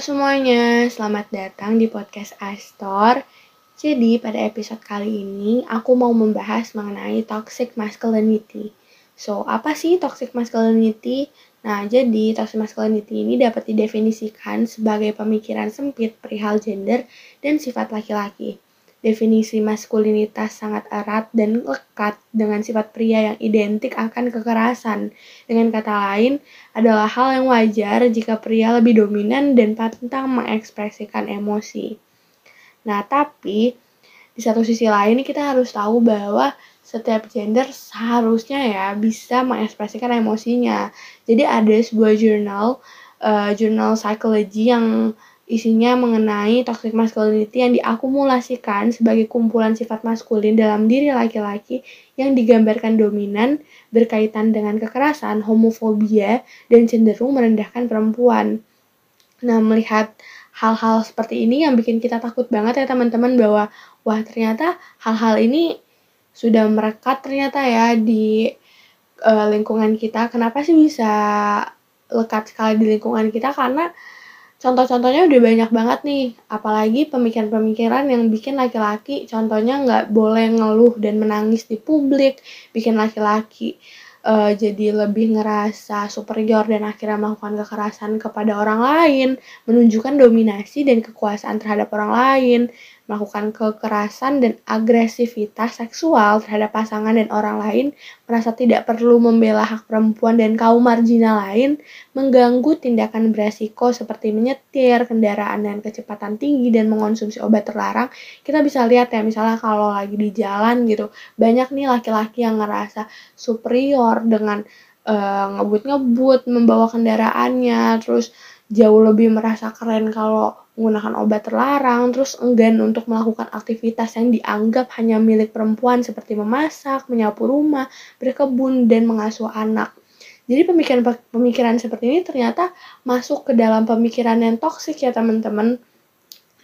semuanya, selamat datang di podcast Astor. Jadi pada episode kali ini aku mau membahas mengenai toxic masculinity. So, apa sih toxic masculinity? Nah, jadi toxic masculinity ini dapat didefinisikan sebagai pemikiran sempit perihal gender dan sifat laki-laki. Definisi maskulinitas sangat erat dan lekat dengan sifat pria yang identik akan kekerasan. Dengan kata lain, adalah hal yang wajar jika pria lebih dominan dan pantang mengekspresikan emosi. Nah, tapi di satu sisi lain kita harus tahu bahwa setiap gender seharusnya ya bisa mengekspresikan emosinya. Jadi ada sebuah jurnal, uh, jurnal psikologi yang isinya mengenai toxic masculinity yang diakumulasikan sebagai kumpulan sifat maskulin dalam diri laki-laki yang digambarkan dominan, berkaitan dengan kekerasan, homofobia, dan cenderung merendahkan perempuan. Nah, melihat hal-hal seperti ini yang bikin kita takut banget ya teman-teman bahwa wah ternyata hal-hal ini sudah merekat ternyata ya di uh, lingkungan kita. Kenapa sih bisa lekat sekali di lingkungan kita? Karena Contoh-contohnya udah banyak banget nih, apalagi pemikiran-pemikiran yang bikin laki-laki contohnya nggak boleh ngeluh dan menangis di publik, bikin laki-laki uh, jadi lebih ngerasa superior dan akhirnya melakukan kekerasan kepada orang lain, menunjukkan dominasi dan kekuasaan terhadap orang lain, melakukan kekerasan dan agresivitas seksual terhadap pasangan dan orang lain, merasa tidak perlu membela hak perempuan dan kaum marginal lain, mengganggu tindakan beresiko seperti menyetir kendaraan dengan kecepatan tinggi dan mengonsumsi obat terlarang, kita bisa lihat ya misalnya kalau lagi di jalan gitu, banyak nih laki-laki yang ngerasa superior dengan uh, ngebut-ngebut membawa kendaraannya, terus jauh lebih merasa keren kalau menggunakan obat terlarang, terus enggan untuk melakukan aktivitas yang dianggap hanya milik perempuan seperti memasak, menyapu rumah, berkebun, dan mengasuh anak. Jadi pemikiran-pemikiran seperti ini ternyata masuk ke dalam pemikiran yang toksik ya teman-teman.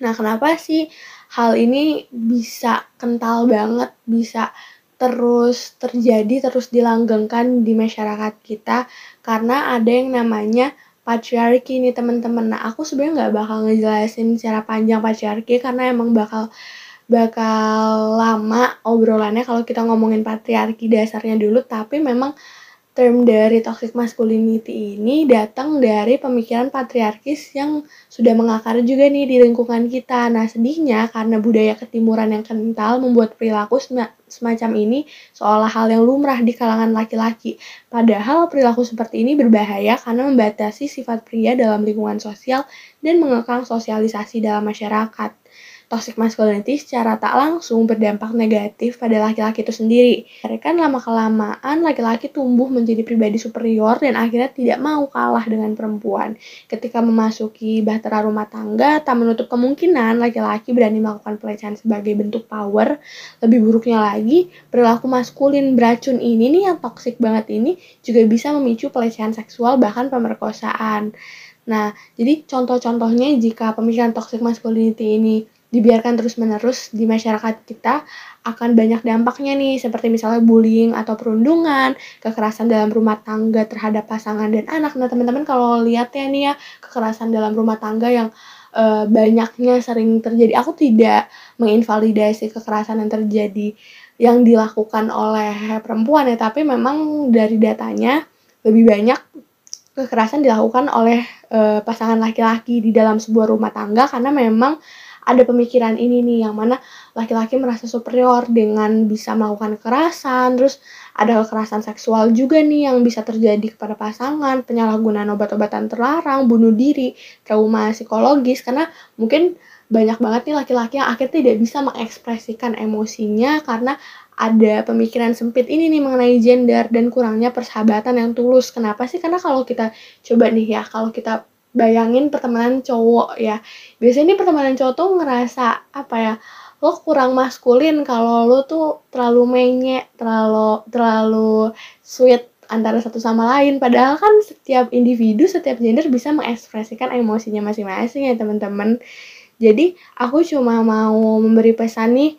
Nah kenapa sih hal ini bisa kental banget, bisa terus terjadi, terus dilanggengkan di masyarakat kita karena ada yang namanya patriarki nih teman-teman. Nah aku sebenarnya nggak bakal ngejelasin secara panjang patriarki karena emang bakal bakal lama obrolannya kalau kita ngomongin patriarki dasarnya dulu tapi memang term dari toxic masculinity ini datang dari pemikiran patriarkis yang sudah mengakar juga nih di lingkungan kita. Nah, sedihnya karena budaya ketimuran yang kental membuat perilaku semacam ini seolah hal yang lumrah di kalangan laki-laki. Padahal perilaku seperti ini berbahaya karena membatasi sifat pria dalam lingkungan sosial dan mengekang sosialisasi dalam masyarakat toxic masculinity secara tak langsung berdampak negatif pada laki-laki itu sendiri. Kan lama-kelamaan laki-laki tumbuh menjadi pribadi superior dan akhirnya tidak mau kalah dengan perempuan. Ketika memasuki bahtera rumah tangga, tak menutup kemungkinan laki-laki berani melakukan pelecehan sebagai bentuk power. Lebih buruknya lagi, perilaku maskulin beracun ini nih yang toxic banget ini juga bisa memicu pelecehan seksual bahkan pemerkosaan. Nah, jadi contoh-contohnya jika pemikiran toxic masculinity ini dibiarkan terus-menerus di masyarakat kita akan banyak dampaknya nih seperti misalnya bullying atau perundungan, kekerasan dalam rumah tangga terhadap pasangan dan anak. Nah, teman-teman kalau lihat ya nih ya kekerasan dalam rumah tangga yang uh, banyaknya sering terjadi. Aku tidak menginvalidasi kekerasan yang terjadi yang dilakukan oleh perempuan ya, tapi memang dari datanya lebih banyak kekerasan dilakukan oleh uh, pasangan laki-laki di dalam sebuah rumah tangga karena memang ada pemikiran ini nih yang mana laki-laki merasa superior dengan bisa melakukan kekerasan terus ada kekerasan seksual juga nih yang bisa terjadi kepada pasangan penyalahgunaan obat-obatan terlarang bunuh diri trauma psikologis karena mungkin banyak banget nih laki-laki yang akhirnya tidak bisa mengekspresikan emosinya karena ada pemikiran sempit ini nih mengenai gender dan kurangnya persahabatan yang tulus. Kenapa sih? Karena kalau kita coba nih ya, kalau kita bayangin pertemanan cowok ya. Biasanya ini pertemanan cowok tuh ngerasa apa ya lo kurang maskulin kalau lo tuh terlalu menye terlalu terlalu sweet antara satu sama lain. Padahal kan setiap individu setiap gender bisa mengekspresikan emosinya masing-masing ya teman-teman. Jadi aku cuma mau memberi pesan nih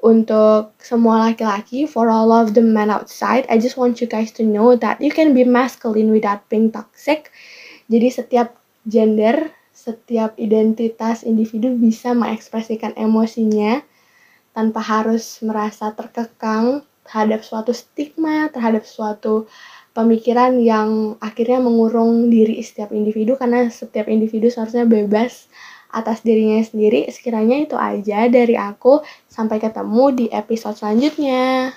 untuk semua laki-laki for all of the men outside I just want you guys to know that you can be masculine without being toxic. Jadi setiap gender setiap identitas individu bisa mengekspresikan emosinya tanpa harus merasa terkekang terhadap suatu stigma, terhadap suatu pemikiran yang akhirnya mengurung diri setiap individu karena setiap individu seharusnya bebas atas dirinya sendiri. Sekiranya itu aja dari aku. Sampai ketemu di episode selanjutnya.